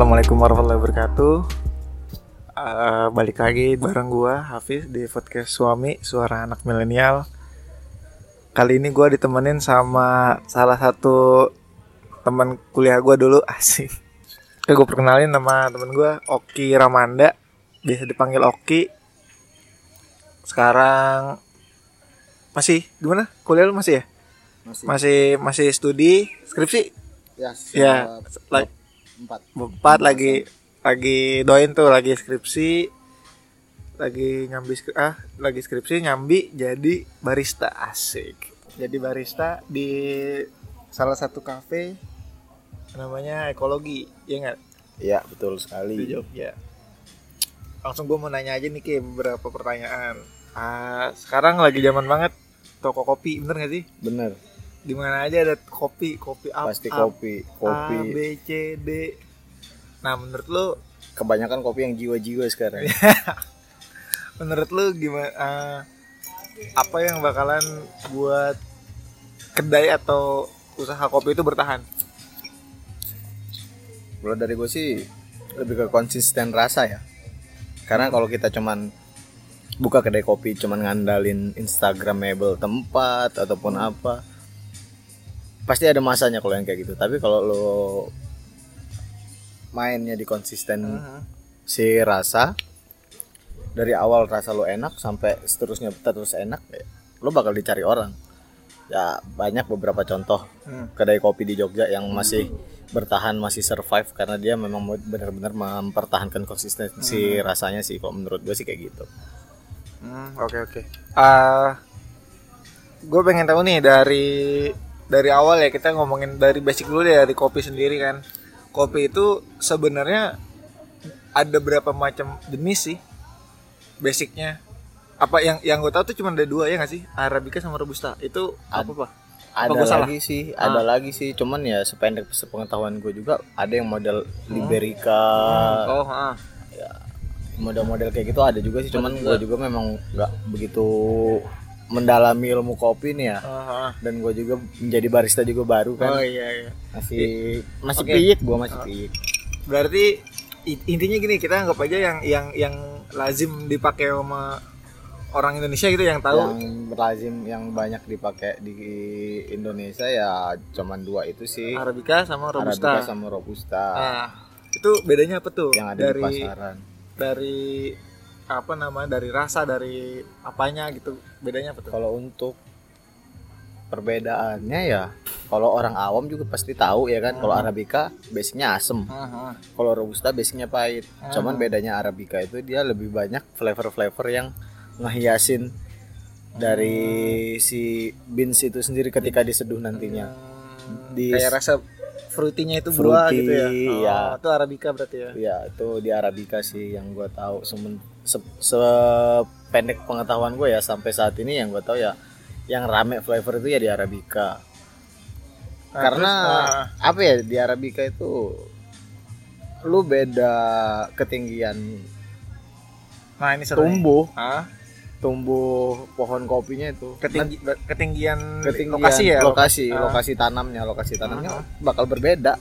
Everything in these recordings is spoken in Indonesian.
Assalamualaikum warahmatullahi wabarakatuh. Eh, balik lagi bareng gua Hafiz di podcast Suami Suara Anak Milenial. Kali ini gua ditemenin sama salah satu teman kuliah gua dulu asik. Oke, gue perkenalin nama temen gua Oki Ramanda, biasa dipanggil Oki. Sekarang masih gimana? Kuliah lu masih ya? masih Masih masih studi skripsi? ya Ya, like- empat. Empat lagi lagi doain tuh lagi skripsi lagi nyambi ah lagi skripsi nyambi jadi barista asik. Jadi barista di salah satu kafe namanya ekologi ya nggak? Ya betul di sekali Jogja. Langsung gue mau nanya aja nih ke beberapa pertanyaan. Ah sekarang lagi zaman banget toko kopi bener gak sih? Bener di mana aja ada kopi kopi up, pasti up, kopi A kopi B C D. Nah menurut lu? Kebanyakan kopi yang jiwa-jiwa sekarang. Menurut lu gimana eh, apa yang bakalan buat kedai atau usaha kopi itu bertahan? Kalau dari gue sih lebih ke konsisten rasa ya. Karena kalau kita cuman buka kedai kopi cuman ngandalin instagramable tempat ataupun apa pasti ada masanya kalau yang kayak gitu. Tapi kalau lo mainnya di konsisten si rasa dari awal rasa lo enak sampai seterusnya terus enak ya, lo bakal dicari orang. Ya banyak beberapa contoh. Hmm. kedai kopi di Jogja yang masih bertahan masih survive karena dia memang benar-benar mempertahankan konsistensi rasanya sih kalau menurut gue sih kayak gitu. Hmm, oke oke. Ah, gue pengen tahu nih dari dari awal ya kita ngomongin dari basic dulu deh dari kopi sendiri kan. Kopi itu sebenarnya ada berapa macam jenis sih basicnya? Apa yang yang gue tahu tuh cuma ada dua ya nggak sih? Arabica sama robusta. Itu apa Ad- pak? ada salah? lagi sih ada lagi sih. Cuman ya sependek sepengetahuan gue juga ada yang model liberica. Oh ah. model-model kayak gitu ada juga sih. Cuman gue juga memang nggak begitu mendalami ilmu kopi nih ya. Ah, ah. dan gue juga menjadi barista juga baru kan. Oh iya iya. Masih masih Oke. piyik gue masih piyik. Berarti intinya gini kita anggap aja yang yang yang lazim dipakai sama orang Indonesia gitu yang tahu. Yang lazim yang banyak dipakai di Indonesia ya cuman dua itu sih. Arabica sama robusta. Arabica sama robusta. Nah, itu bedanya apa tuh? yang ada dari di pasaran. dari apa namanya? Dari rasa dari apanya gitu. Bedanya apa tuh? kalau untuk perbedaannya ya kalau orang awam juga pasti tahu ya kan kalau Arabica basicnya asem Aha. kalau robusta basicnya pahit Ah. cuman bedanya Arabica itu dia lebih banyak flavor-flavor yang ngehiasin dari si beans itu sendiri ketika diseduh nantinya Hmm, Di- kayak rasa fruitinya itu buah Fruity, gitu ya. Oh, ya. itu arabica berarti ya. ya itu di Arabica sih yang gue tahu semen se- sependek pengetahuan gue ya sampai saat ini yang gue tahu ya yang rame flavor itu ya di Arabica Nah, karena terus, ah, apa ya di Arabica itu lu beda ketinggian nah ini seru nih. tumbuh Ah, tumbuh pohon kopinya itu ketinggi, ketinggian, ketinggian lokasi ya. lokasi Ah. lokasi tanamnya lokasi tanamnya Ah. bakal berbeda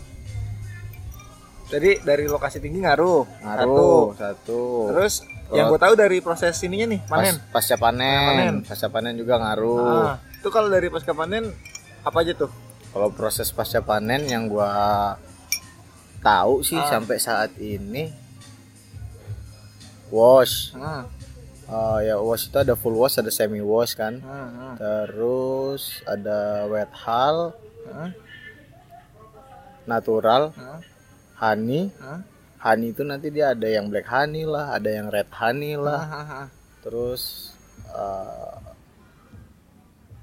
Jadi dari lokasi tinggi ngaruh. ngaruh satu, Terus yang gue tahu dari proses ininya nih panen. Pas, pasca panen, Panen. pasca panen juga ngaruh. Ah, itu kalau dari pasca panen apa aja tuh? kalau proses pasca panen yang gua tahu sih Ah. sampai saat ini wash. Ah, Eh, ya wash itu ada full wash ada semi wash kan. Ah, ah, terus ada wet hull. Ah, natural. Ah, honey ah. honey itu nanti dia ada yang black honey lah ada yang red honey lah Ah, ah, ah. terus eh,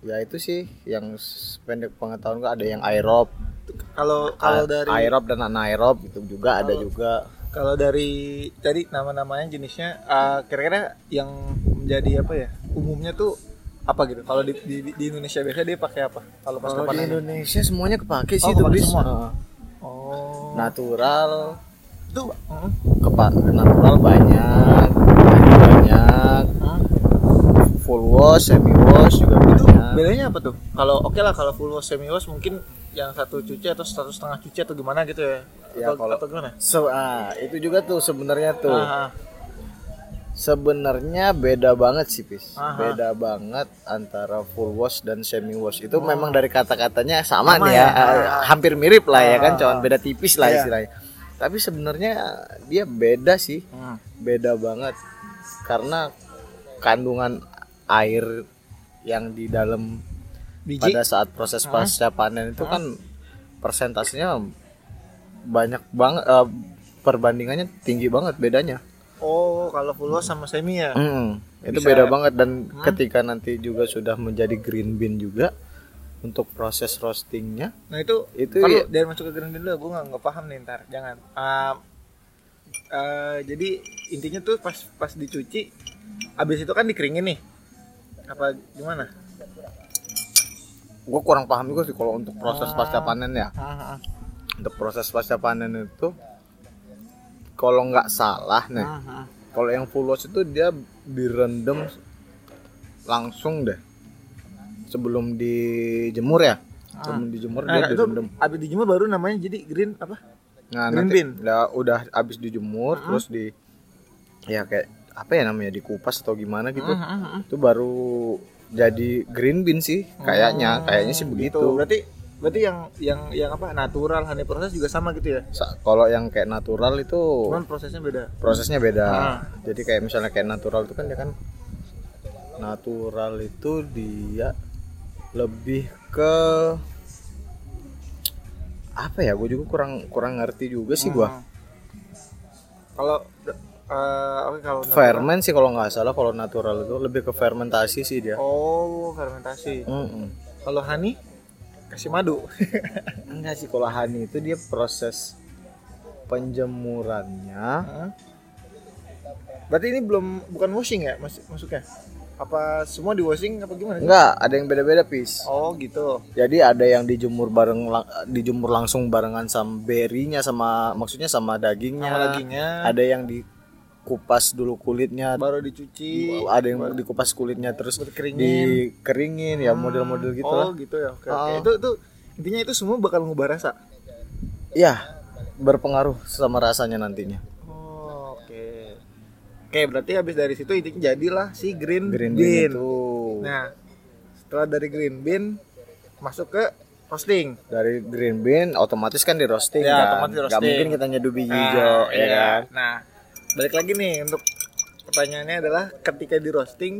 ya itu sih yang pendek pengetahuan gua ada yang aerob Kalau kalau dari aerob dan anaerob itu juga ada Kalau- juga kalau dari tadi nama-namanya jenisnya ah, kira-kira yang menjadi apa ya? Umumnya tuh apa gitu? Kalau di, di, di Indonesia biasanya dia pakai apa? Kalau pas di? Indonesia semuanya kepake Oh, sih itu kepake bis semua? Oh. natural itu mm, kepa natural banyak honey banyak mm. full wash semi wash juga itu banyak bedanya apa tuh? Kalau oke lah kalau full wash semi wash mungkin yang satu cuci atau satu setengah cuci atau gimana gitu ya? Ya, atau, kalau- atau gimana? So, ah, itu juga tuh sebenarnya tuh. Ah, ah. Sebenarnya beda banget sih, Pis. Aha. Beda banget antara full wash dan semi wash. Itu memang dari kata-katanya sama, Sama nih ya, ya? eh, hampir mirip lah ya kan, cuman beda tipis lah Iya. istilahnya. Tapi sebenarnya dia beda sih, Hmm. beda banget karena kandungan air yang di dalam Biji. pada saat proses pasca panen itu kan persentasenya banyak banget eh, perbandingannya tinggi banget bedanya. Oh, kalau full wash sama semi ya? Mm, itu Bisa beda ya? banget dan ketika nanti juga sudah menjadi green bean juga untuk proses roastingnya Nah itu, Itu kalau ya- dari masuk ke green bean dulu, gue nggak nggak paham nih ntar, jangan. Ah, eh, jadi intinya tuh pas pas dicuci, abis itu kan dikeringin nih, apa gimana? gue kurang paham juga sih kalau untuk proses pasca panen ya Ah, ah, untuk proses pasca panen itu kalau nggak salah nih ah, ah. kalau yang full wash itu dia direndam langsung deh sebelum dijemur ya sebelum dijemur Nah, dia itu direndam abis dijemur baru namanya jadi green apa? Nah, Green nanti bean. udah, udah habis dijemur terus di ya kayak apa ya namanya dikupas atau gimana gitu. Ah, ah, ah. Itu baru jadi green bean sih kayaknya, kayaknya sih begitu. Gitu. Berarti berarti yang yang yang apa natural honey proses juga sama gitu ya? Sa- Kalau yang kayak natural itu Cuman prosesnya beda. prosesnya beda. Ah. Jadi kayak misalnya kayak natural itu kan dia kan natural itu dia lebih ke apa ya? Gue juga kurang kurang ngerti juga sih gua. Hmm. Kalau eh, oke kalau Ferment sih kalau nggak salah kalau natural itu lebih ke fermentasi sih dia. Oh, fermentasi. Mm-mm. Kalau honey kasih madu. Enggak sih kalau honey itu dia proses penjemurannya. Hah? Berarti ini belum bukan washing ya mas masuknya? Apa semua di washing apa gimana? Enggak, ada yang beda-beda pis. Oh gitu. Jadi ada yang dijemur bareng dijemur langsung barengan sama berry-nya sama maksudnya sama dagingnya. Sama dagingnya Ada yang dikupas dulu kulitnya. baru dicuci, Ada yang dikupas kulitnya terus dikeringin. dikeringin ya model-model gitu oh lah. gitu ya. Oke. oke. Oh. Itu itu intinya itu semua bakal ngubah rasa. Iya, berpengaruh sama rasanya nantinya. Oh, oke. Oke, berarti habis dari situ intinya jadilah si green, Green bean. bean itu. Nah, setelah dari green bean masuk ke roasting. dari green bean otomatis kan di roasting Ya, kan otomatis roasting. mungkin kita nyeduh biji Nah, hijau ya iya. kan Nah, balik lagi nih untuk pertanyaannya adalah ketika di roasting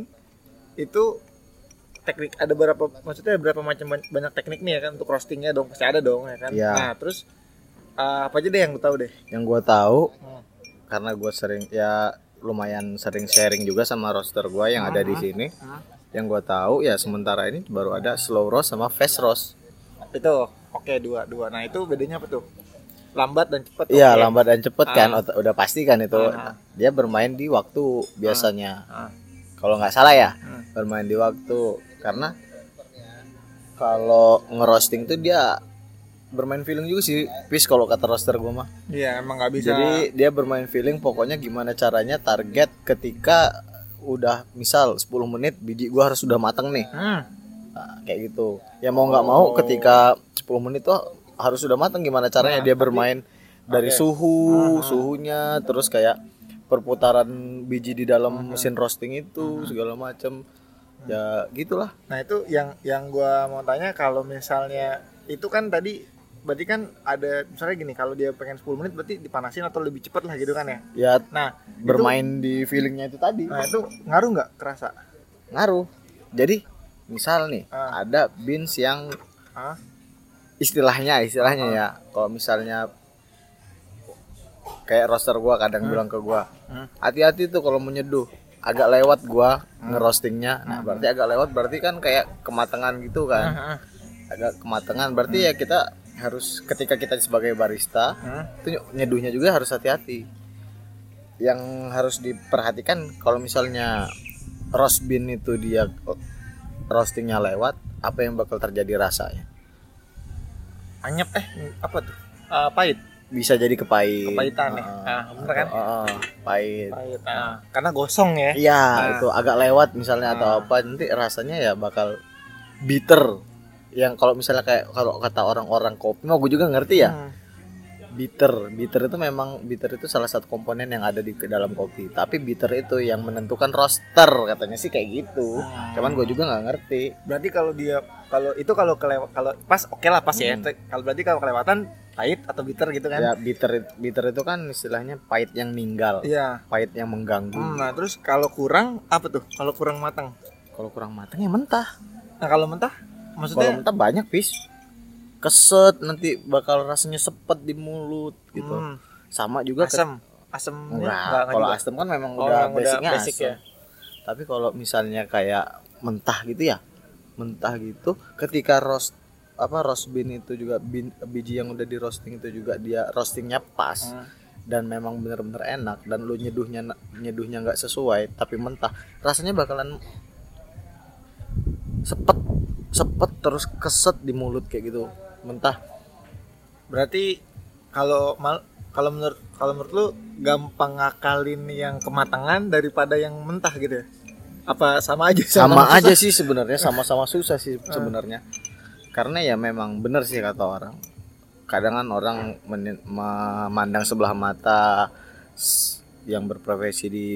itu teknik ada berapa maksudnya ada berapa macam banyak teknik nih ya kan untuk roastingnya dong pasti ada dong ya kan. Iya. Nah, terus uh, apa aja deh yang lu tahu deh. yang gua tahu Hmm. karena gua sering ya lumayan sering sharing juga sama roaster gua yang ada di sini Hmm. yang gua tahu ya sementara ini baru ada slow roast sama fast roast Itu oke dua dua. Nah, itu bedanya apa tuh? Lambat dan cepat. Iya oke. lambat dan cepet kan Ah. ot- udah pasti kan itu Ah. dia bermain di waktu biasanya Ah. kalau nggak salah ya Hmm. bermain di waktu karena kalau ngerosting tuh dia bermain feeling juga sih pis kalau kata roster gua mah Iya, emang nggak bisa. Jadi dia bermain feeling pokoknya gimana caranya target ketika udah misal 10 menit biji gua harus sudah matang nih. Hmm. Nah, kayak gitu. Ya mau nggak mau ketika 10 menit tuh harus sudah matang gimana caranya Nah, dia tapi- bermain dari Oke. suhu, suhunya terus kayak perputaran biji di dalam mesin roasting itu segala macam. Ya gitulah. Nah itu yang yang gua mau tanya kalau misalnya itu kan tadi berarti kan ada misalnya gini kalau dia pengen 10 menit berarti dipanasin atau lebih cepat lah gitu kan ya. Ya Nah bermain di feelingnya itu tadi. nah itu ngaruh nggak kerasa? Ngaruh. Jadi misal nih Ah. ada beans yang Ah, istilahnya istilahnya ya. Kalau misalnya kayak roster gua kadang bilang ke gua Hmm. hati-hati tuh kalau menyeduh agak lewat gua ngerostingnya. Nah berarti agak lewat berarti kan kayak kematangan gitu kan. Ah, ah. agak kematangan berarti ya kita harus ketika kita sebagai barista Hmm. itu nyeduhnya juga harus hati-hati. Yang harus diperhatikan kalau misalnya roast bean itu dia roastingnya lewat apa yang bakal terjadi rasanya Anyep eh apa tuh? Ah, pahit, bisa jadi kepahit kepahitan ya. Heeh. Ah, bener kan? Heeh, pahit Pahit. Ah, karena gosong ya. iya Nah. itu agak lewat misalnya atau Nah. apa nanti rasanya ya bakal bitter yang kalau misalnya kayak kalau kata orang-orang kopi mau gue juga ngerti ya Hmm. Bitter bitter itu memang bitter itu salah satu komponen yang ada di dalam kopi tapi bitter itu yang menentukan roster katanya sih kayak gitu Hmm. cuman gue juga nggak ngerti Berarti kalau dia kalau itu kalau kelewat kalau pas oke lah pas ya. Hmm. Kalau berarti kalau kelewatan pahit atau bitter gitu kan? ya bitter bitter itu kan istilahnya pahit yang ninggal Iya. pahit yang mengganggu Hmm, nah terus kalau kurang apa tuh? Kalau kurang matang. kalau kurang matang ya mentah Nah kalau mentah kalau maksudnya mentah banyak pis keset nanti bakal rasanya sepet di mulut gitu hmm, sama juga asam. Enggak, enggak, enggak kalau asam kan memang Oh, udah basicnya basic asam. ya. Tapi kalau misalnya kayak mentah gitu ya, mentah gitu, ketika roast apa roast bean itu juga bin- biji yang udah di roasting itu juga dia roastingnya pas Hmm. dan memang bener-bener enak dan lu nyeduhnya nyeduhnya nggak sesuai tapi mentah rasanya bakalan sepet sepet terus keset di mulut kayak gitu mentah. Berarti kalau mal kalau menurut kalau menurut lu gampang ngakalin yang kematangan daripada yang mentah gitu ya? Apa sama aja sama, susah? aja sih sebenarnya sama-sama susah sih sebenarnya. Karena ya memang bener sih kata orang. Kadang kan orang memandang sebelah mata yang berprofesi di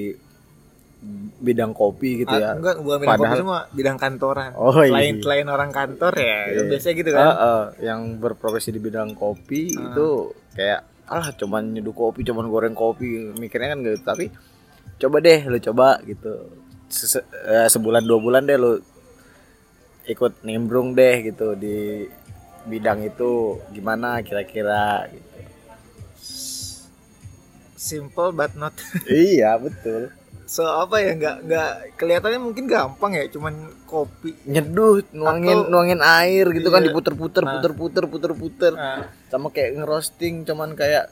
bidang kopi gitu Ah, ya enggak bukan bidang kopi Padahal- semua bidang kantoran Oh, iya. selain selain orang kantor ya Iya. biasanya gitu kan eh, yang berprofesi di bidang kopi Ah. itu kayak alah cuman nyeduh kopi cuman goreng kopi mikirnya kan gitu tapi coba deh lu coba gitu Sese- eh, sebulan dua bulan deh lu ikut nimbrung deh gitu di bidang itu gimana kira-kira gitu. simple but not iya betul so apa ya nggak nggak kelihatannya mungkin gampang ya cuman kopi nyeduh nuangin Atau- nuangin air gitu kan Iya. diputer-puter Nah. puter-puter puter-puter nah, sama kayak ngerosting cuman kayak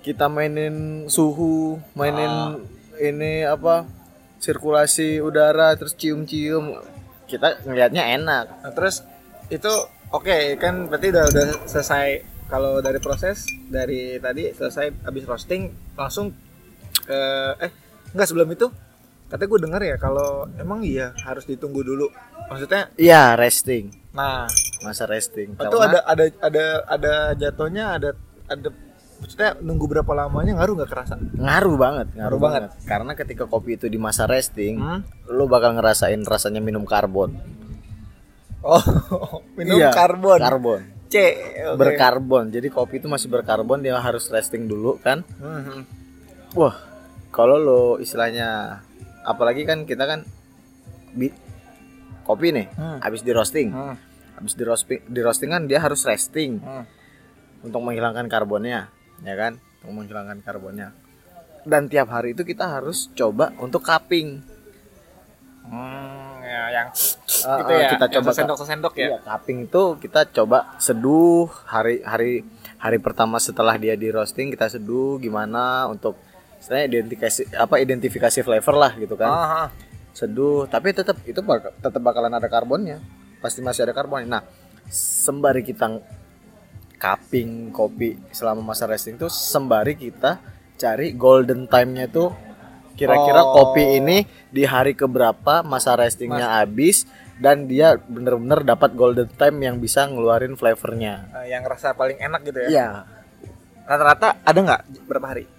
kita mainin suhu mainin Ah. ini apa sirkulasi udara terus cium-cium kita ngelihatnya enak nah, terus itu oke kan berarti udah udah selesai kalau dari proses dari tadi selesai habis roasting langsung eh enggak sebelum itu katanya gue dengar ya kalau emang iya harus ditunggu dulu maksudnya iya resting nah masa resting itu ada ada ada ada jatuhnya ada ada maksudnya nunggu berapa lamanya ngaruh nggak kerasa ngaruh banget ngaruh, Ngaruh banget. banget. karena ketika kopi itu di masa resting Hmm? lo bakal ngerasain rasanya minum karbon oh minum Iya, karbon karbon C oke. berkarbon jadi kopi itu masih berkarbon dia harus resting dulu kan Mhm. Wah, kalau lo istilahnya apalagi kan kita kan bi kopi nih Hmm. habis di roasting. Hmm. Habis di roasting di roasting kan dia harus resting Hmm. untuk menghilangkan karbonnya, ya kan? Untuk menghilangkan karbonnya. Dan tiap hari itu kita harus coba untuk cupping. Hmm, ya yang Ah, gitu ah, ya kita coba sendok sendok ya Iya, cupping itu kita coba seduh hari hari hari pertama setelah dia di roasting kita seduh gimana untuk istilahnya identifikasi apa identifikasi flavor lah gitu kan. Ah, ah. seduh tapi tetap itu bak tetap bakalan ada karbonnya. Pasti masih ada karbon. Nah sembari kita cupping kopi selama masa resting tuh sembari kita cari golden time-nya tuh kira-kira Oh. kopi ini di hari keberapa masa restingnya habis dan dia bener-bener dapat golden time yang bisa ngeluarin flavornya. Eh, yang rasa paling enak gitu ya? Iya. Rata-rata ada nggak berapa hari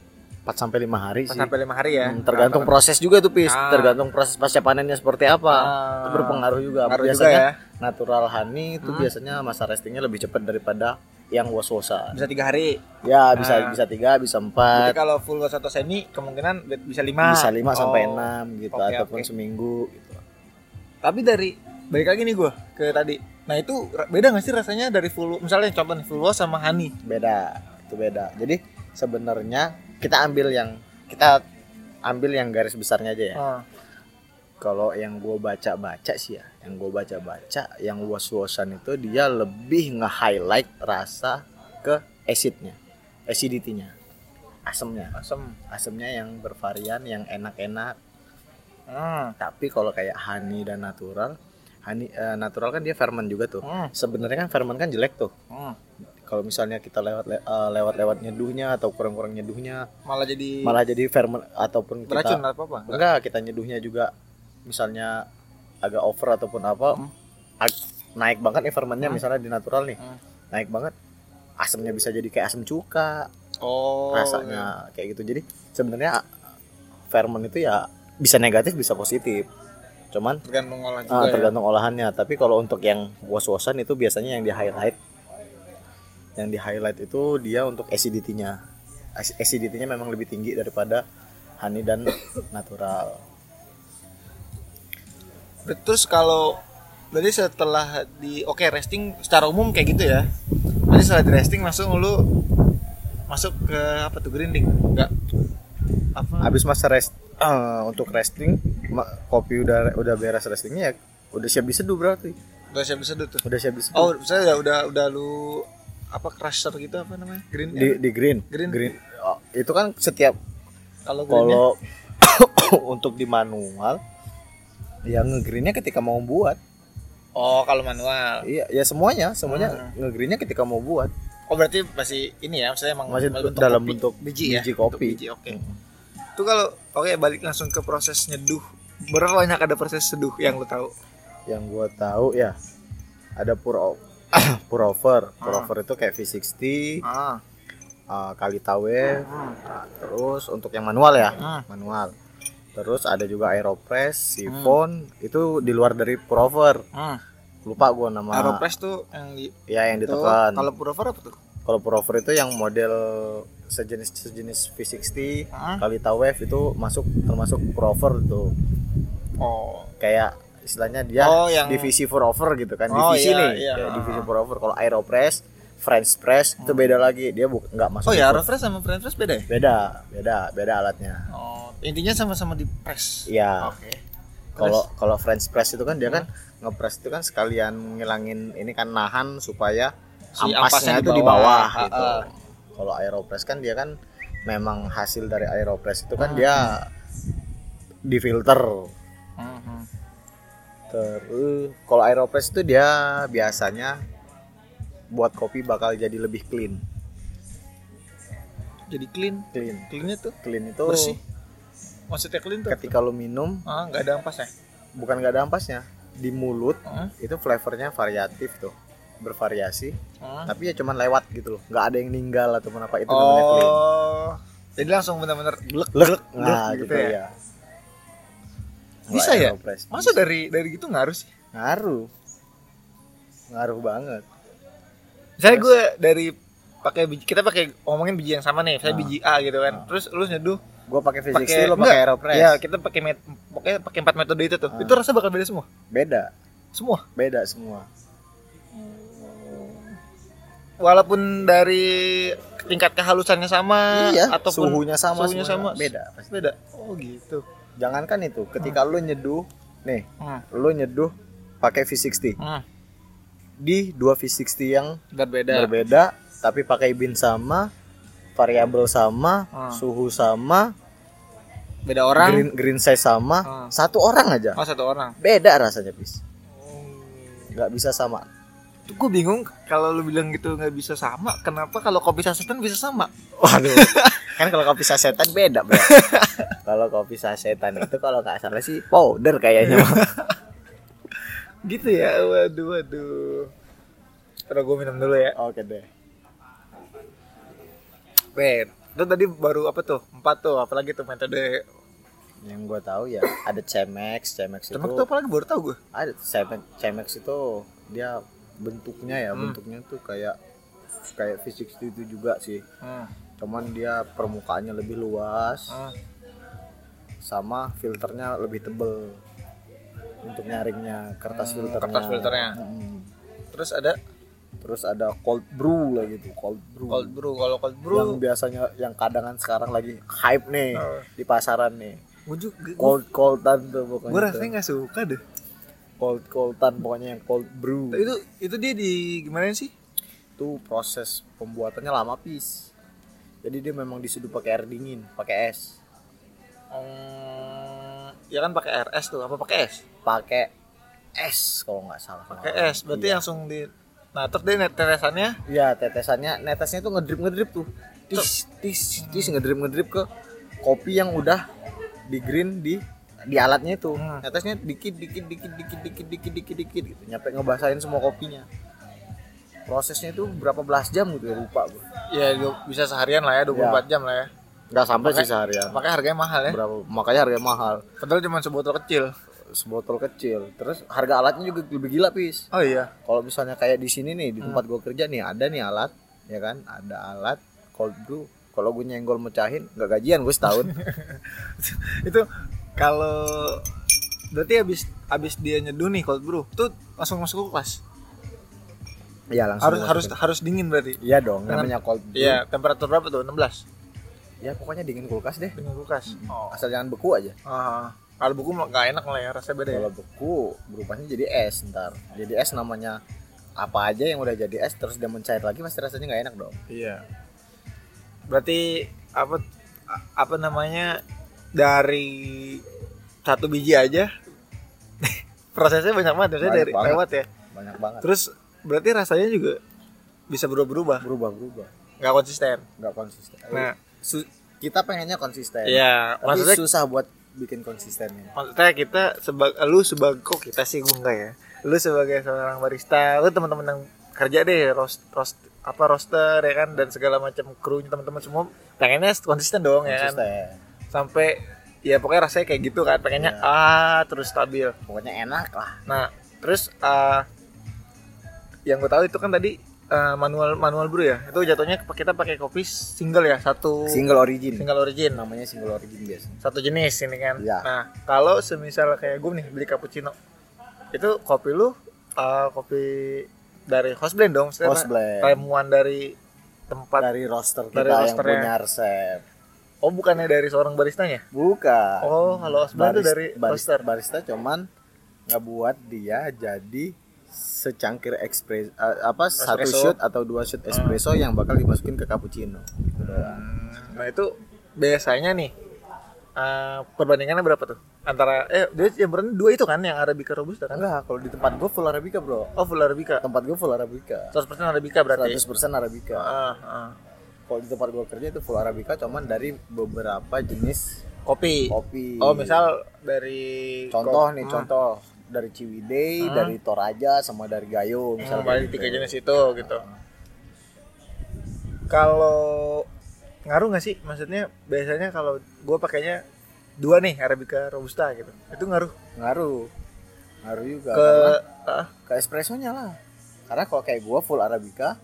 4 sampai 5 hari sih sampai lima hari ya Hmm, tergantung proses juga tuh pis Ah. tergantung proses pasca panennya seperti apa Ah. itu berpengaruh juga Ngaruh juga biasanya ya. natural honey itu Hmm. biasanya masa restingnya lebih cepat daripada yang was-wasan bisa tiga hari ya bisa Ah. bisa tiga bisa Jadi empat kalau full wash atau semi kemungkinan bisa lima bisa lima sampai Oh. enam gitu Oke, ataupun oke. seminggu gitu. tapi dari balik lagi nih gue ke tadi nah itu beda nggak sih rasanya dari full misalnya contoh full wash sama honey beda itu beda jadi sebenarnya kita ambil yang kita ambil yang garis besarnya aja ya Ah. kalau yang gue baca-baca sih ya yang gue baca-baca yang was-wasan itu dia lebih nge-highlight rasa ke acidnya acidity-nya asemnya asam asemnya yang bervarian yang enak-enak hmm. tapi kalau kayak honey dan natural honey eh, natural kan dia ferment juga tuh Hmm. sebenarnya kan ferment kan jelek tuh Hmm. Kalau misalnya kita lewat le- eh, lewat lewat nyeduhnya atau kurang-kurang nyeduhnya malah jadi malah jadi ferment ataupun kita beracun apa apa enggak kita nyeduhnya juga misalnya agak over ataupun apa Hmm. ag- naik banget nih fermentnya misalnya di natural nih Hmm. naik banget asamnya bisa jadi kayak asam cuka Oh. rasanya kayak gitu jadi sebenarnya ferment itu ya bisa negatif bisa positif cuman tergantung olah juga ah, ya. tergantung olahannya tapi kalau untuk yang was-wasan itu biasanya yang di highlight yang di highlight itu dia untuk acidity-nya Ac- acidity-nya memang lebih tinggi daripada honey dan natural Terus kalau berarti setelah di oke resting secara umum kayak gitu ya. Berarti setelah di resting langsung lu masuk ke apa tuh grinding? Enggak. Apa? habis masa rest eh, untuk resting kopi udah udah beres restingnya ya udah siap diseduh berarti Udah siap diseduh tuh. udah siap diseduh Oh, saya udah udah udah lu apa crusher gitu apa namanya? Green. di di green Green. Oh, itu kan setiap kalau kalau untuk di manual ya ngegreennya ketika mau buat Oh, kalau manual. iya ya semuanya semuanya ngegreennya ketika mau buat Oh, berarti masih ini ya, maksudnya emang Masih bentuk dalam kopi. bentuk biji ya. biji kopi. Biji, oke. Itu kalau oke balik langsung ke proses nyeduh. Berapa banyak ada proses seduh yang lu tahu? yang gua tahu ya ada pour pour over pour Ah. itu kayak V60 Ah. uh, kali tawe Nah, terus untuk yang manual ya Hmm. manual terus ada juga aeropress siphon itu di luar dari pour over Hmm. lupa gua nama Aeropress tuh yang di ya yang ditekan Kalau pullover apa tuh? kalau pour over itu yang model sejenis sejenis V60 Ah. kali wave itu masuk termasuk pour over tuh Oh. kayak istilahnya dia Oh, yang- divisi pour over gitu kan Oh, divisi iya, nih iya. Ah. divisi pour over kalau aeropress French press itu beda lagi dia bu nggak masuk Oh ya, Aeropress sama French press beda ya? beda beda beda alatnya Oh, intinya sama-sama di press. Iya. Oke. kalau kalau French press itu kan dia kan ngepres itu kan sekalian ngilangin ini kan nahan supaya Si ampasnya ampasnya itu di di bawah gitu kalau aeropress kan dia kan memang hasil dari aeropress itu Hmm. kan dia difilter Mhm. Terus kalau aeropress itu dia biasanya buat kopi bakal jadi lebih clean Jadi clean. clean Cleannya tuh clean itu bersih. Maksudnya clean tuh? ketika lu minum Ah, nggak ada ampasnya. bukan gak ada ampasnya di mulut Hmm. itu flavornya variatif tuh bervariasi Hmm. tapi ya cuman lewat gitu loh nggak ada yang ninggal ataupun apa itu namanya clean Oh. Jadi langsung benar-benar glek Lek, glek, nah glek gitu, ya, Bisa ya? Aeropress, Masa dari dari gitu ngaruh sih? ngaruh ngaruh banget Misalnya gue dari pakai biji kita pakai ngomongin biji yang sama nih, saya Ah. biji A gitu kan. Terus lu nyeduh gue pakai V60 pakai lo pakai aeropress Ya, kita pakai met, pokoknya pakai empat metode itu tuh. Ah. Itu rasa bakal beda semua. beda Semua. beda semua Walaupun dari tingkat kehalusannya sama iya ataupun suhunya sama suhunya sama. beda pasti. Beda. Oh, gitu. Jangankan itu ketika lu nyeduh nih Hmm. lu nyeduh pakai V60 Hmm. di dua V60 yang Berbeda. berbeda tapi pakai bin sama variabel sama Ah. suhu sama Beda orang. green green size sama Ah. satu orang aja Oh, satu orang. beda rasanya bis nggak bisa sama Tuh gue bingung kalau lu bilang gitu nggak bisa sama, kenapa kalau kopi sasetan bisa sama? waduh kan kalau kopi sasetan beda bro kalau kopi sasetan itu kalau nggak salah sih powder kayaknya Gitu ya, waduh waduh. Terus gue minum dulu ya. oke deh Ben, itu tadi baru apa tuh? Empat tuh, apalagi tuh metode yang gue tahu ya ada Chemex Chemex itu Temek tuh apalagi baru tahu gue. ada Chemex Chemex itu dia bentuknya ya Hmm. bentuknya tuh kayak kayak V60 itu juga sih Hmm. cuman dia permukaannya lebih luas Hmm. sama filternya lebih tebel untuk nyaringnya kertas Hmm, filternya kertas filternya. Mm. Terus ada terus ada cold brew lah gitu cold brew cold brew. Kalau cold yang brew, biasanya yang kadangan sekarang lagi hype nih Oh. di pasaran nih gue juga cold coldan tuh pokoknya gue rasanya nggak suka deh. Cold coldan pokoknya yang cold brew Itu itu dia di gimana sih? itu proses pembuatannya lama pis jadi dia memang diseduh pakai air dingin pakai es Hmm, ya kan pakai RS tuh, apa pakai es? pakai es kalau nggak salah Pakai es, berarti iya. langsung di Nah, terus dia net tetesannya Iya, tetesannya, netesnya tuh ngedrip ngedrip tuh. Tis, tis, tis ngedrip ngedrip ke kopi yang udah di green di di alatnya itu. Hmm. atasnya dikit dikit dikit dikit dikit dikit dikit dikit gitu. Nyampe ngebasahin semua kopinya. Prosesnya itu berapa belas jam gitu ya lupa gue ya bisa seharian lah ya 24 jam lah ya. Nggak sampai Makanya- sih seharian. makanya harganya mahal ya. Berapa? Makanya harganya mahal. Padahal cuma sebotol kecil. Sebotol kecil. Terus harga alatnya juga lebih gila pis. Oh iya. Kalau misalnya kayak di sini nih di tempat gue kerja nih ada nih alat ya kan? Ada alat cold brew. Kalau gue nyenggol mecahin nggak gajian gue setahun. Itu kalau berarti habis habis dia nyeduh nih cold brew tuh langsung masuk kulkas Iya langsung harus harus harus dingin berarti? Iya dong Dengan- namanya cold brew. iya temperatur berapa tuh? 16 ya pokoknya dingin kulkas deh. Dingin kulkas. Oh. Asal jangan beku aja. Ah, kalau mah nggak enak lah ya rasanya beda ya. Kalau beku berubahnya jadi es ntar. Jadi es namanya apa aja yang udah jadi es terus dia mencair lagi pasti rasanya nggak enak dong. Iya. Berarti apa apa namanya dari satu biji aja. Prosesnya banyak banget maksudnya Banyak dari banget. lewat ya. Banyak banget. Terus berarti rasanya juga bisa berubah-berubah? Berubah berubah. Nggak konsisten? Nggak konsisten. Nah. Kita pengennya konsisten. Iya tapi maksudnya susah buat bikin konsistennya. Maksudnya kita sebagai lu sebagai kok kita sih gue enggak ya? Lu sebagai seorang barista lu teman-teman yang kerja deh roast roast apa roaster ya kan dan segala macam krunya teman-teman semua pengennya konsisten dong ya kan? Konsisten sampai ya pokoknya rasanya kayak gitu kan pengennya Iya. ah terus stabil pokoknya enak lah nah terus ah, yang gue tahu itu kan tadi ah, manual manual brew ya itu jatuhnya kita pakai kopi single ya satu single origin single origin namanya single origin biasa satu jenis ini kan. Iya. Nah, kalau semisal kayak gue nih beli cappuccino, itu kopi lu uh, kopi dari house blend dong, House blend. ramuan dari tempat. dari roster kita Dari yang rosternya. punya resep Oh, bukannya dari seorang baristanya? bukan Oh, kalau house blend itu Baris- dari barista, barista cuman ngebuat dia jadi secangkir ekspres eh, apa satu Espresso. shoot atau dua shoot espresso yang bakal dimasukin ke cappuccino Gitu doang. Nah, itu biasanya nih uh, perbandingannya berapa tuh? Antara eh dia yang berarti dua itu kan yang arabica robusta kan? enggak kalau di tempat gue full arabica bro Oh, full arabica. tempat gue full arabica 100% arabica berarti. 100% arabica Ah, ah. Kalau di tempat gue kerja itu full arabica cuman dari beberapa jenis Kopi. kopi Oh, misal dari contoh nih Hmm. contoh dari Ciwidey Hmm. dari Toraja sama dari Gayo Hmm, misalnya balik gitu. tiga jenis itu gitu. Kalau ngaruh nggak sih? Maksudnya biasanya kalau gue pakainya dua nih arabica robusta gitu, itu ngaruh ngaruh ngaruh juga ke karena ah, ke espressonya lah karena kalau kayak gua full arabica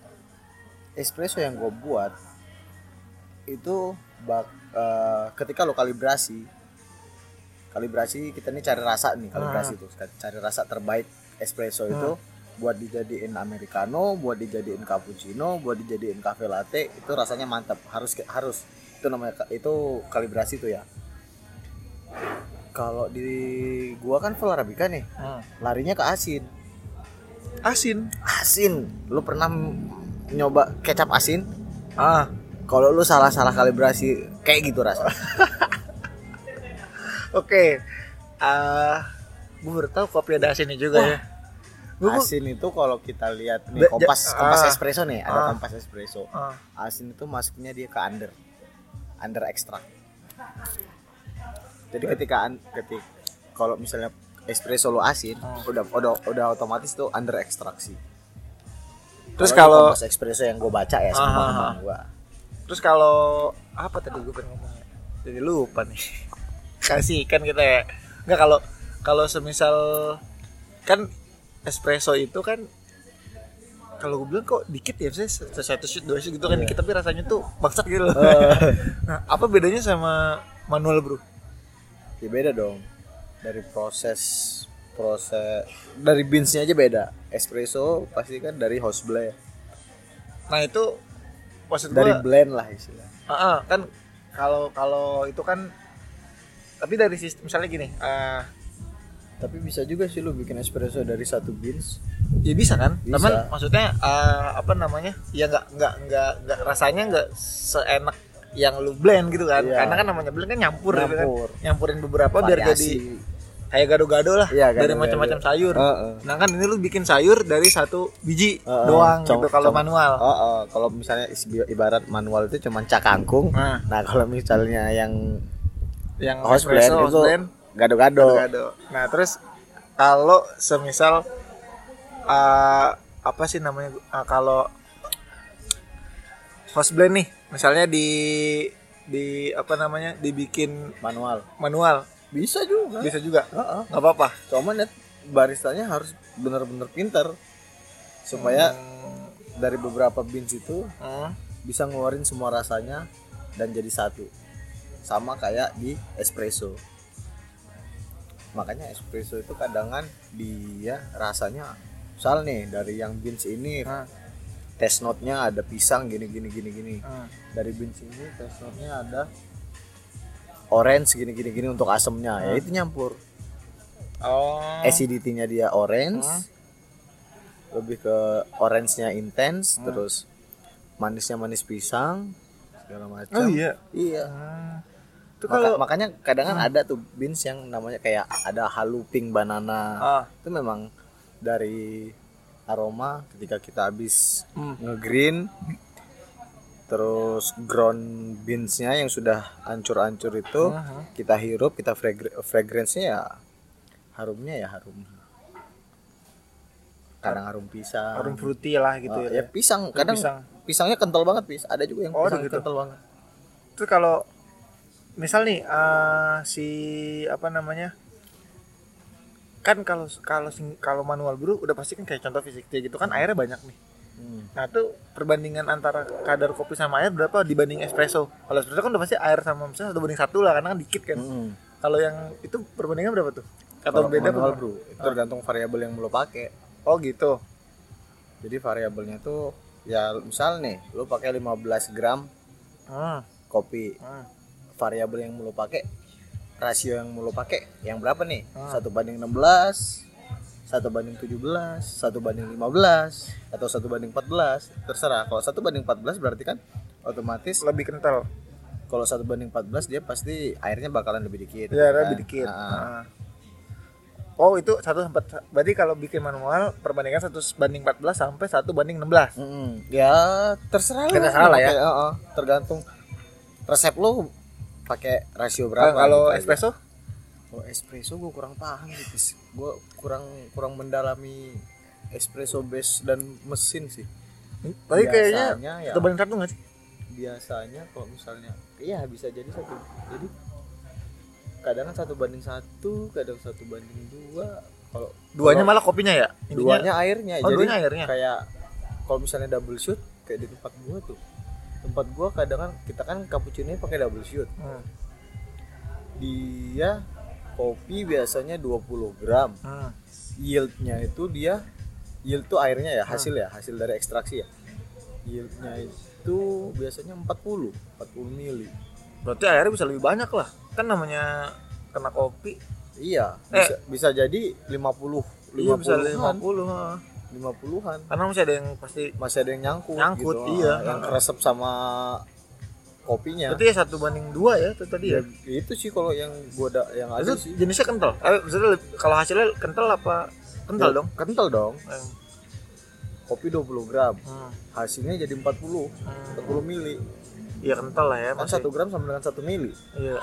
espresso yang gua buat itu bak, eh, ketika lo kalibrasi kalibrasi kita nih cari rasa nih kalibrasi itu cari rasa terbaik espresso itu buat dijadiin americano buat dijadiin cappuccino buat dijadiin cafe latte itu rasanya mantap harus harus. Itu namanya itu kalibrasi tuh ya. Kalau di gua kan full arabica nih hmm. larinya ke asin. Asin. asin. Lu pernah nyoba kecap asin? Ah, kalau lu salah salah kalibrasi kayak gitu rasa oke. Ah, gue baru tahu kopi ada asinnya juga ya. Gua- gua- asin itu kalau kita lihat nih kompas kompas ah. espresso nih ada Ah. kompas espresso ah, asin itu masuknya dia ke under under ekstrak jadi ketika an- ketik kalau misalnya espresso lu asin Ah. udah udah udah otomatis tuh under ekstraksi Terus kalau kompas espresso yang gue baca ya sama ah. teman gua terus kalau apa tadi gue pengen ngomongnya? Jadi lupa nih. Kasih kan kita ya. Enggak kalau kalau semisal kan espresso itu kan kalau gue bilang kok dikit ya saya satu shoot dua shoot gitu kan Iya. dikit tapi rasanya tuh bangsat gitu loh. Eh, nah, apa bedanya sama manual bro? ya beda dong dari proses proses dari beansnya aja beda espresso pasti kan dari house blend Nah itu maksud dari blend lah istilah Ah, ah, kan kalau kalau itu kan tapi dari sistem misalnya gini, ah, tapi bisa juga sih lu bikin espresso dari satu beans ya bisa kan? Bisa. Teman maksudnya ah, apa namanya? Ya nggak nggak nggak nggak rasanya nggak seenak yang lu blend gitu kan? Iya. Karena kan namanya blend kan nyampur, gitu kan? Nyampur. Nyampurin beberapa biar jadi Variasi. Kayak gado-gado lah Iya, dari gado-gado. macam-macam sayur. Heeh. Nah kan ini lu bikin sayur dari satu biji Heeh. doang Com- gitu kalau manual. Oh, oh. kalau misalnya is- ibarat manual itu cuma cak kangkung Nah, nah kalau misalnya yang yang espresso, blend itu gado-gado Gado. Nah, terus kalau semisal eh, apa sih namanya? eh, kalau host blend nih, misalnya di di apa namanya? dibikin manual manual, bisa juga bisa juga. Heeh. nggak apa-apa. cuman ya baristanya harus bener-bener pinter supaya Hmm, dari beberapa beans itu hmm. bisa ngeluarin semua rasanya dan jadi satu sama kayak di espresso makanya espresso itu kadangan dia rasanya misal nih dari yang beans ini Hmm. test note-nya ada pisang gini gini gini gini Hmm. dari beans ini test note-nya ada orange gini gini gini untuk asemnya ya itu nyampur Oh. acidity-nya dia orange Hmm. lebih ke orange-nya intens Hmm. terus manisnya manis pisang segala macam Oh iya. iya Hmm. Itu Maka- kalau makanya kadang kan ada tuh beans yang namanya kayak ada haluping banana ah, itu memang dari aroma ketika kita habis hmm. ngegreen terus ground beansnya yang sudah hancur-hancur itu Mhm. kita hirup kita fragr- fragrance-nya ya harumnya ya harum kadang harum pisang harum fruity lah gitu Oh, ya. ya pisang kadang pisang. pisangnya kental banget pis ada juga yang Oh, pisang gitu. kental banget Terus kalau misal nih eh, si apa namanya? Kan kalau kalau kalau manual brew udah pasti kan kayak contoh fisik gitu kan airnya banyak nih. Hmm. Nah, itu perbandingan antara kadar kopi sama air berapa dibanding espresso? Kalau espresso kan udah pasti air sama misalnya satu banding satu lah karena kan dikit kan. Mm. Kalau yang itu perbandingan berapa tuh? Atau Kalau beda manual brew itu tergantung variabel yang lo pakai Oh gitu. jadi variabelnya tuh ya misal nih lo pakai 15 gram Hmm. kopi hmm. variabel yang lo pakai rasio yang lo pakai yang berapa nih Ah. satu banding 16 satu banding 17 satu banding 15 atau satu banding 14 terserah kalau satu banding 14 berarti kan otomatis Lebih kental. kalau satu banding 14 dia pasti airnya bakalan lebih dikit Ya, kan? lebih dikit. Ah, Ah. Oh itu satu sempat berarti kalau bikin manual perbandingan satu banding 14 sampai satu banding 16 Mm-mm. ya terserah lah Terserah lah ya. Pakai, uh-uh. tergantung resep lo pakai rasio berapa kalau gitu aja. Espresso Kalau espresso gue kurang paham gitu gue kurang kurang mendalami espresso base dan mesin sih Tapi kayaknya Biasanya ya. satu banding satu nggak sih? biasanya kalau misalnya iya bisa jadi satu jadi kadang satu banding satu kadang satu banding dua kalau Duanya kalau malah kopinya ya? Intinya- duanya airnya Oh, jadi duanya airnya. kayak kalau misalnya double shoot kayak di tempat gua tuh tempat gua kadang kan kita kan cappuccino pakai double shoot Hmm. dia kopi biasanya 20 gram Hmm. yieldnya itu dia yield tuh airnya ya hasil ya hasil dari ekstraksi ya yieldnya itu biasanya 40 40 mili Berarti airnya bisa lebih banyak lah. Kan namanya kena kopi. iya Eh. bisa bisa jadi 50 Iya bisa 50-an 50. ha. 50-an Karena masih ada yang pasti masih ada yang nyangkut Nyangkut, gitu. iya. yang keresep sama kopinya Berarti ya satu banding dua ya itu tadi ya. ya, itu sih kalau yang gua ada yang ada Itu sih jenisnya kental. Eh, kalau hasilnya kental apa kental Ya, dong? kental dong Eh, kopi 20 gram Hmm. hasilnya jadi 40 Hmm. 40 mili Iya kental lah ya. kan satu gram sama dengan satu mili Iya.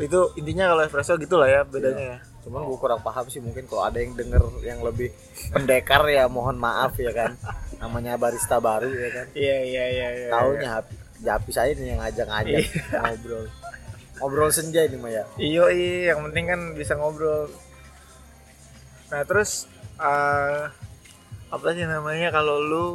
Itu intinya kalau espresso gitulah ya bedanya ya. cuman gue kurang paham sih mungkin kalau ada yang denger yang lebih pendekar ya mohon maaf ya kan namanya barista baru ya kan? Iya iya iya iya. taunya Hapi Japi saya nih yang ngajak-ngajak ngobrol. Ngobrol senja ini mah ya Iyo iya, yang penting kan bisa ngobrol. Nah terus eh apa sih namanya kalau lu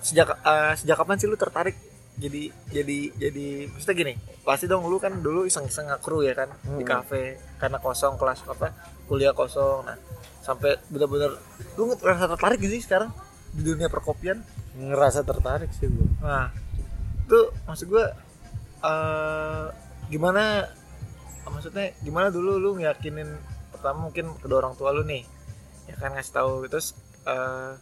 sejak eh, sejak kapan sih lu tertarik jadi jadi jadi maksudnya gini pasti dong lu kan dulu iseng-iseng ngakru ya kan? Di Hmm. kafe karena kosong kelas apa kuliah kosong. Nah sampai bener-bener lu ngerasa tertarik gak sih sekarang di dunia perkopian ngerasa tertarik sih gue Nah, itu maksud gue eh gimana maksudnya gimana dulu lu ngeyakinin pertama mungkin kedua orang tua lu nih ya kan ngasih tahu terus eh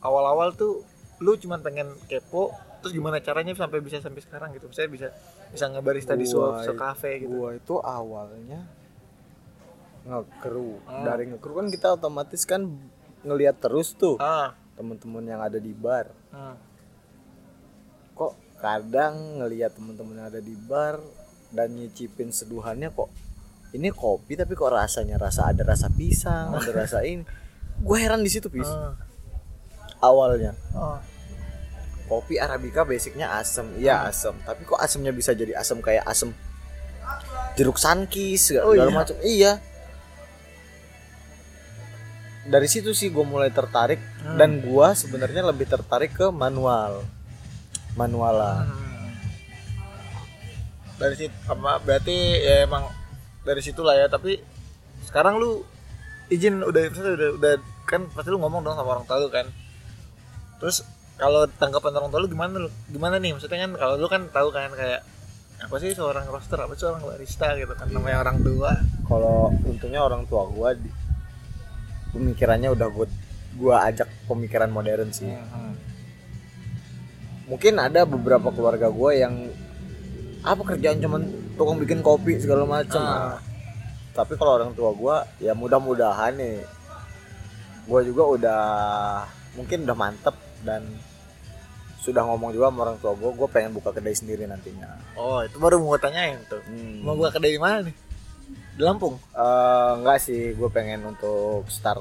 awal-awal tuh lu cuman pengen kepo terus gimana caranya sampai bisa sampai sekarang gitu? Saya bisa bisa ngebarista di Gua suatu kafe gitu. gua itu awalnya ngekru Hmm. dari ngekru kan kita otomatis kan ngelihat terus tuh ah. teman-teman yang ada di bar. Hmm. kok kadang ngelihat temen-temen yang ada di bar dan nyicipin seduhannya kok ini kopi tapi kok rasanya rasa ada rasa pisang ada rasa ini. Gue heran di situ pis. Ah. awalnya. Oh. kopi arabica basicnya asem. Iya asem. Tapi kok asemnya bisa jadi asem kayak asem jeruk sankis segala Oh, iya? macam. Iya dari situ sih gue mulai tertarik Hmm. dan gua sebenarnya lebih tertarik ke manual manualan Hmm. Dari situ apa berarti ya emang dari situlah ya, tapi sekarang lu izin udah udah udah kan pasti lu ngomong dong sama orang tua lu kan. Terus kalau tanggapan orang tua lu gimana lu? Gimana nih? Maksudnya kan kalau lu kan tahu kan kayak apa sih seorang roster, apa sih seorang barista gitu kan namanya orang tua. kalau untungnya orang tua gua di, pemikirannya udah gua gua ajak pemikiran modern sih Hmm. mungkin ada beberapa keluarga gua yang apa kerjaan cuman tukang bikin kopi segala macam Ah. tapi kalau orang tua gua ya mudah-mudahan nih gua juga udah mungkin udah mantep dan sudah ngomong juga sama orang tua gua gua pengen buka kedai sendiri nantinya Oh, itu baru mau tanyain tuh. Hmm. Mau buka kedai di mana nih? Di Lampung. Eh, enggak sih, gue pengen untuk start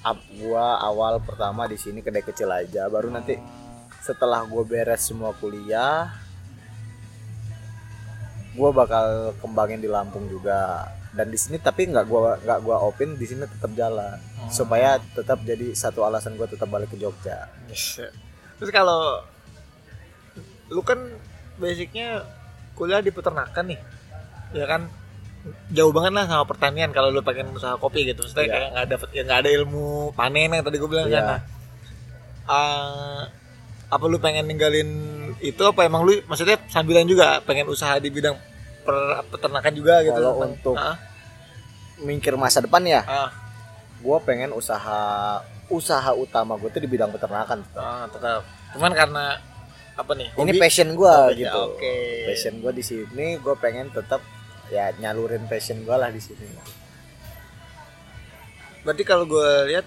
up gua awal pertama di sini kedai kecil aja. Baru nanti setelah gue beres semua kuliah, gue bakal kembangin di Lampung juga. Dan di sini tapi nggak gua nggak gua open di sini tetap jalan Hmm. supaya tetap jadi satu alasan gue tetap balik ke Jogja. Terus kalau lu kan basicnya kuliah di peternakan nih, ya kan jauh banget lah sama pertanian kalau lu pengen usaha kopi gitu, maksudnya Iya. kayak nggak dapet ya nggak ada ilmu panen yang tadi gue bilang Iya. kan. Nah, eh, apa lu pengen ninggalin itu apa emang lu maksudnya sambilan juga pengen usaha di bidang per, peternakan juga gitu? Kalau untuk- Ah, Mikir masa depan ya, ah, gue pengen usaha usaha utama gue tuh di bidang peternakan. ah, tetap. Cuman karena apa nih? Ini hobi? passion gue gitu. Oke. passion gue di sini gue pengen tetap ya nyalurin passion gue lah di sini. Berarti kalau gue lihat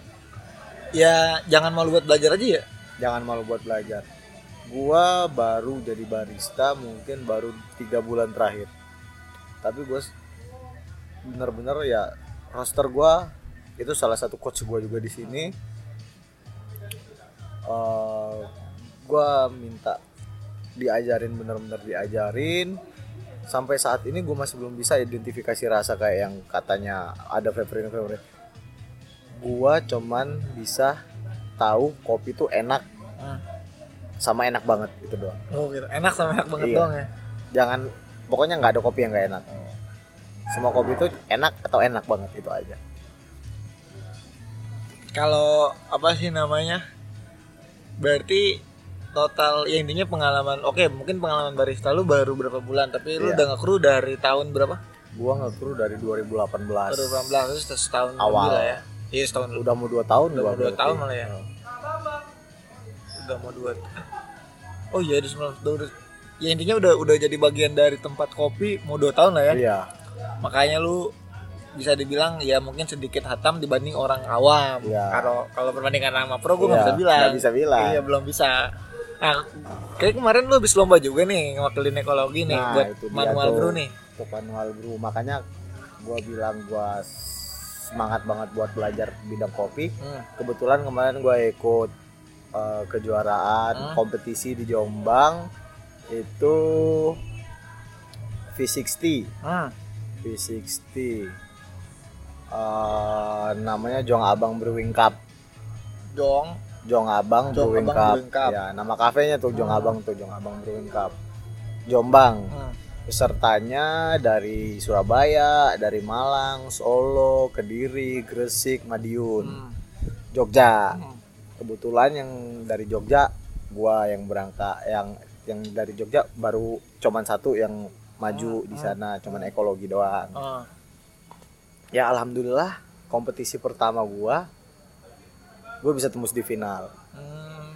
ya jangan malu buat belajar aja ya. jangan malu buat belajar. Gue baru jadi barista mungkin baru tiga bulan terakhir. Tapi gue bener-bener ya roster gue itu salah satu coach gue juga di sini. Eh gue minta diajarin bener-bener diajarin sampai saat ini gue masih belum bisa identifikasi rasa kayak yang katanya ada favorite favorite gue cuman bisa tahu kopi tuh enak Hmm. sama enak banget gitu doang Oh gitu. Enak sama enak banget Iya. dong ya. jangan pokoknya nggak ada kopi yang nggak enak semua kopi itu enak atau enak banget itu aja Kalau apa sih namanya? Berarti total ya intinya pengalaman oke mungkin pengalaman barista lu baru berapa bulan tapi lu Iya. udah nge-crew dari tahun berapa? gua ngekru dari 2018 Baru 18 terus setahun Awal. lah ya. Iya setahun udah mau dua tahun Udah mau dua tahun malah ya. udah mau dua. Oh iya udah 19 udah, udah ya intinya udah udah jadi bagian dari tempat kopi mau dua tahun lah ya. iya Makanya lu bisa dibilang ya mungkin sedikit hatam dibanding orang awam. Iya. Kalau kalau perbandingan sama pro gue Iya, nggak bisa bilang. nggak bisa bilang. Iya belum bisa. Nah, kayak kemarin lu habis lomba juga nih ngewakilin ekologi nih Nah, buat manual brew nih. untuk manual brew makanya gua bilang gua semangat banget buat belajar bidang kopi Hmm. kebetulan kemarin gua ikut eh, kejuaraan Hmm. kompetisi di Jombang itu V60 Hmm. V60 Eh, namanya Jong Abang Brewing Cup Dong. Jong Abang Jong Brewing Abang Cup. Brewing Cup. ya nama kafenya tuh Jong Hmm. Abang tuh Jong Abang Brewing Cup Jombang Hmm. pesertanya dari Surabaya dari Malang Solo Kediri Gresik Madiun Hmm. Jogja Hmm. kebetulan yang dari Jogja gua yang berangkat yang yang dari Jogja baru cuman satu yang maju di sana cuman ekologi doang Ah. ya alhamdulillah kompetisi pertama gua gua bisa tembus di final Hmm.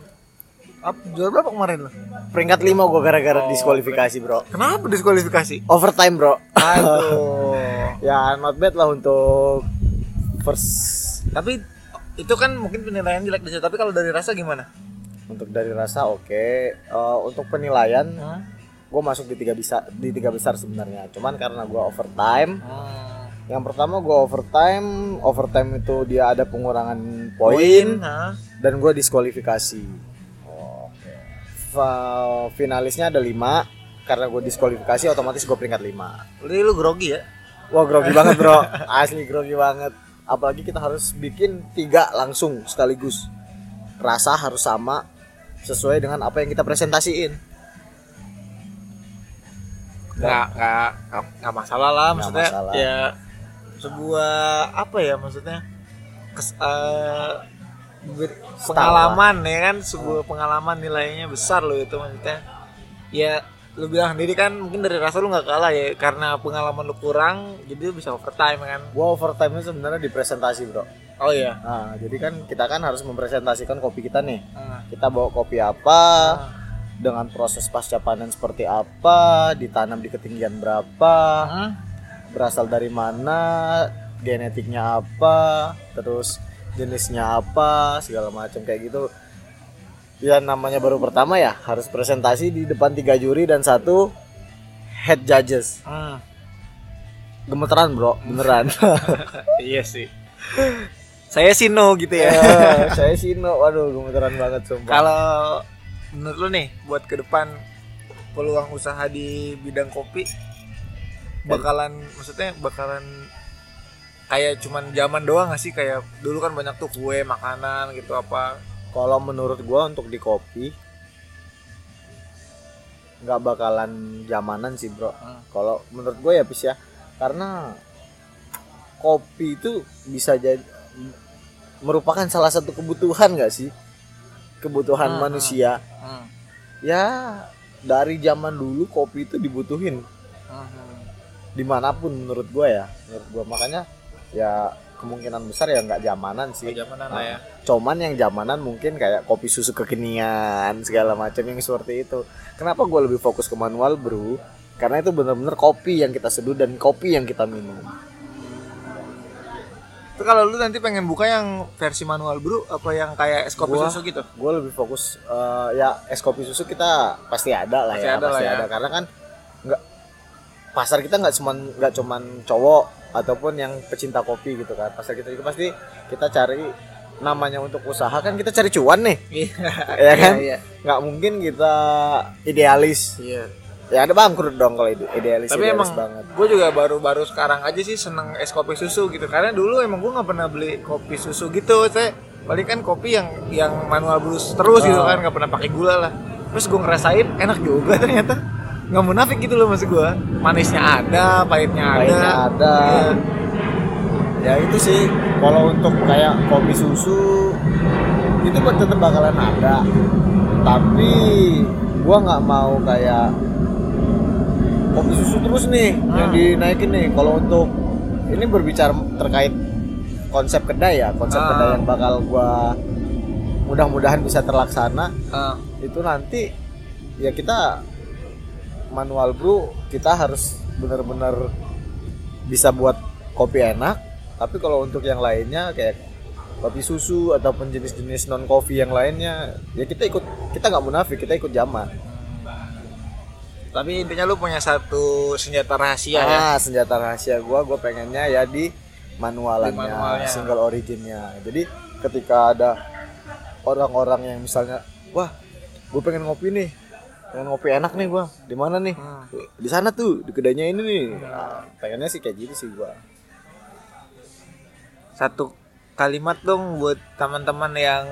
Apa juara berapa kemarin lu? peringkat lima gua gara-gara Oh, diskualifikasi bro Kenapa diskualifikasi? overtime bro Aduh. ya not bad lah untuk first tapi itu kan mungkin penilaian jelek di situ. Tapi kalau dari rasa gimana? untuk dari rasa oke Eh, untuk penilaian Hmm. gue masuk di tiga besar di tiga besar sebenarnya cuman karena gue overtime Hmm. Yang pertama gue overtime overtime itu dia ada pengurangan poin dan gue diskualifikasi. Fa- finalisnya ada lima karena gue diskualifikasi otomatis gue peringkat lima. Udah lu grogi ya? wah grogi banget bro. Asli grogi banget. Apalagi kita harus bikin tiga langsung sekaligus. Rasa harus sama sesuai dengan apa yang kita presentasiin. Nggak, nggak, nggak masalah lah Nggak maksudnya. masalah. ya sebuah apa ya maksudnya? Kes, ber- pengalaman ya kan? Sebuah pengalaman nilainya besar loh itu maksudnya. Ya lu bilang sendiri kan mungkin dari rasa lu nggak kalah ya karena pengalaman lu kurang jadi lu bisa overtime kan? Gue overtime nya sebenarnya di presentasi bro. Oh iya? Nah jadi kan kita kan harus mempresentasikan kopi kita nih. Ah, kita bawa kopi apa ah, dengan proses pasca panen seperti apa ditanam di ketinggian berapa ah. Berasal dari mana genetiknya apa terus jenisnya apa segala macam kayak gitu. Ya namanya baru pertama ya harus presentasi di depan tiga juri dan satu head judges. Hmm, gemeteran bro beneran. Iya sih. Saya sih no gitu ya. Ya, saya sih no. Waduh gemeteran banget sumpah. Kalau menurut lu nih buat ke depan peluang usaha di bidang kopi bakalan maksudnya bakalan kayak cuman zaman doang gak sih? Kayak dulu kan banyak tuh kue makanan gitu apa? Kalau menurut gua untuk di kopi nggak bakalan zamanan sih bro. Hmm. kalau menurut gue ya bis ya. Karena kopi itu bisa jadi merupakan salah satu kebutuhan nggak sih? Kebutuhan Hmm, manusia. Ya dari zaman dulu kopi itu dibutuhin di mana pun menurut gue ya menurut gue makanya ya kemungkinan besar ya nggak zamanan sih. Zamanan lah ya. Cuman yang zamanan mungkin kayak kopi susu kekinian segala macam yang seperti itu. Kenapa gue lebih fokus ke manual brew karena itu bener-bener kopi yang kita seduh dan kopi yang kita minum. Itu kalau lu nanti pengen buka yang versi manual brew apa yang kayak es kopi Gua- susu gitu? gue lebih fokus eh, ya es kopi susu kita pasti ada lah Pasti ya ada lah pasti ya. ada. Karena kan nggak pasar kita nggak cuman nggak cuman cowok ataupun yang pecinta kopi gitu kan. Pasar kita itu pasti kita cari namanya untuk usaha. Kan kita cari cuan nih. Ya kan? iya. Nggak mungkin kita idealis. Iya. Ya ada bangkrut dong kalau ide- idealis tapi idealis emang banget. gue juga baru-baru sekarang aja sih seneng es kopi susu gitu. Karena dulu emang gue nggak pernah beli kopi susu gitu saya paling kan kopi yang yang manual brew terus gitu Oh. kan nggak pernah pakai gula lah. Terus gue ngerasain enak juga ternyata nggak munafik gitu loh maksud gue manisnya ada pahitnya ada Pahitnya ada. Iya. ya itu sih kalau untuk kayak kopi susu itu kan tetap bakalan ada tapi gua nggak mau kayak kopi susu terus nih yang Hmm. dinaikin nih kalau untuk ini berbicara terkait konsep kedai ya konsep Ah. kedai yang bakal gua mudah-mudahan bisa terlaksana Ah, itu nanti ya kita manual brew kita harus benar-benar bisa buat kopi enak. Tapi kalau untuk yang lainnya kayak kopi susu ataupun jenis-jenis non kopi yang lainnya ya kita ikut kita nggak munafik kita ikut zaman. Tapi intinya lu punya satu senjata rahasia ya? Ah senjata rahasia gua gua pengennya ya di manualannya, Di manualnya. single originnya. Jadi ketika ada orang-orang yang misalnya wah gue pengen ngopi nih pengen ngopi enak nih gua. Di mana nih? Hmm. di sana tuh di kedainya ini nih. Nah, pengennya sih kayak gitu sih gua. Satu kalimat dong buat teman-teman yang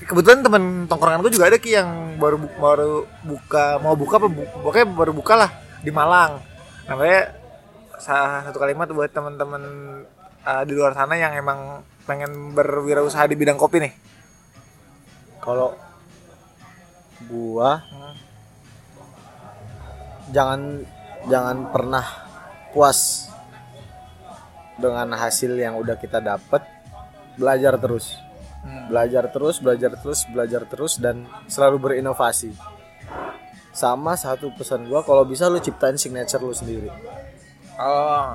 kebetulan teman tongkrongan gue juga ada ki yang baru bu- baru buka mau buka apa bu, pokoknya baru buka lah di Malang. Namanya sa- satu kalimat buat teman-teman uh, di luar sana yang emang pengen berwirausaha di bidang kopi nih. Kalau gua jangan jangan pernah puas dengan hasil yang udah kita dapat belajar terus. Belajar terus belajar terus belajar terus dan selalu berinovasi. Sama satu pesan gua kalau bisa lu ciptain signature lu sendiri. Oh.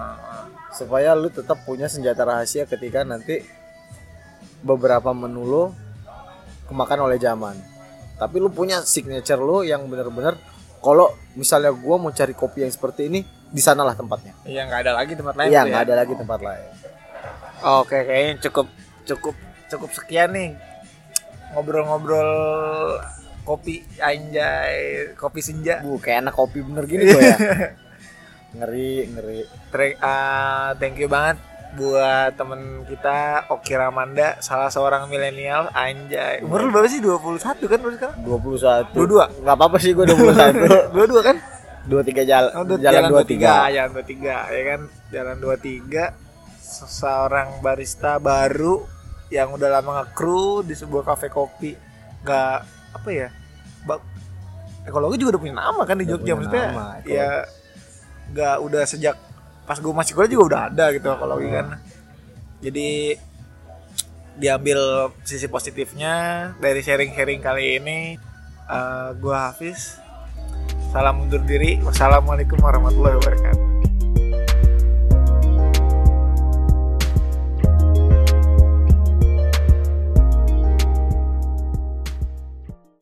Supaya lu tetap punya senjata rahasia ketika nanti beberapa menu lo kemakan oleh zaman tapi lu punya signature lu yang bener-bener kalau misalnya gua mau cari kopi yang seperti ini di sanalah tempatnya Iya nggak ada lagi tempat lain. iya nggak ya? ada lagi tempat lain Oke kayaknya cukup cukup cukup sekian nih ngobrol-ngobrol kopi anjay kopi senja. bu kayak enak kopi bener gini gua ya ngeri ngeri Tre- ah, thank you banget buat temen kita Oki Ramanda salah seorang milenial anjay. Umur lu berapa sih? 21 kan lu sekarang? 21 Dua-dua? nggak apa-apa sih gua 21 dua-dua kan? Dua tiga jalan Oh, du- jalan dua tiga. jalan dua tiga ya kan? Jalan dua tiga seorang barista baru yang udah lama nge-crew di sebuah kafe kopi. Nggak apa ya? Bak ekologi juga udah punya nama kan di Udah Jogja maksudnya nama, ekologi. ya nggak udah sejak pas gue masih kuliah juga udah ada gitu ekologi kan. Jadi diambil sisi positifnya dari sharing-sharing kali ini eh, gua Hafiz. Salam undur diri. Wassalamualaikum warahmatullahi wabarakatuh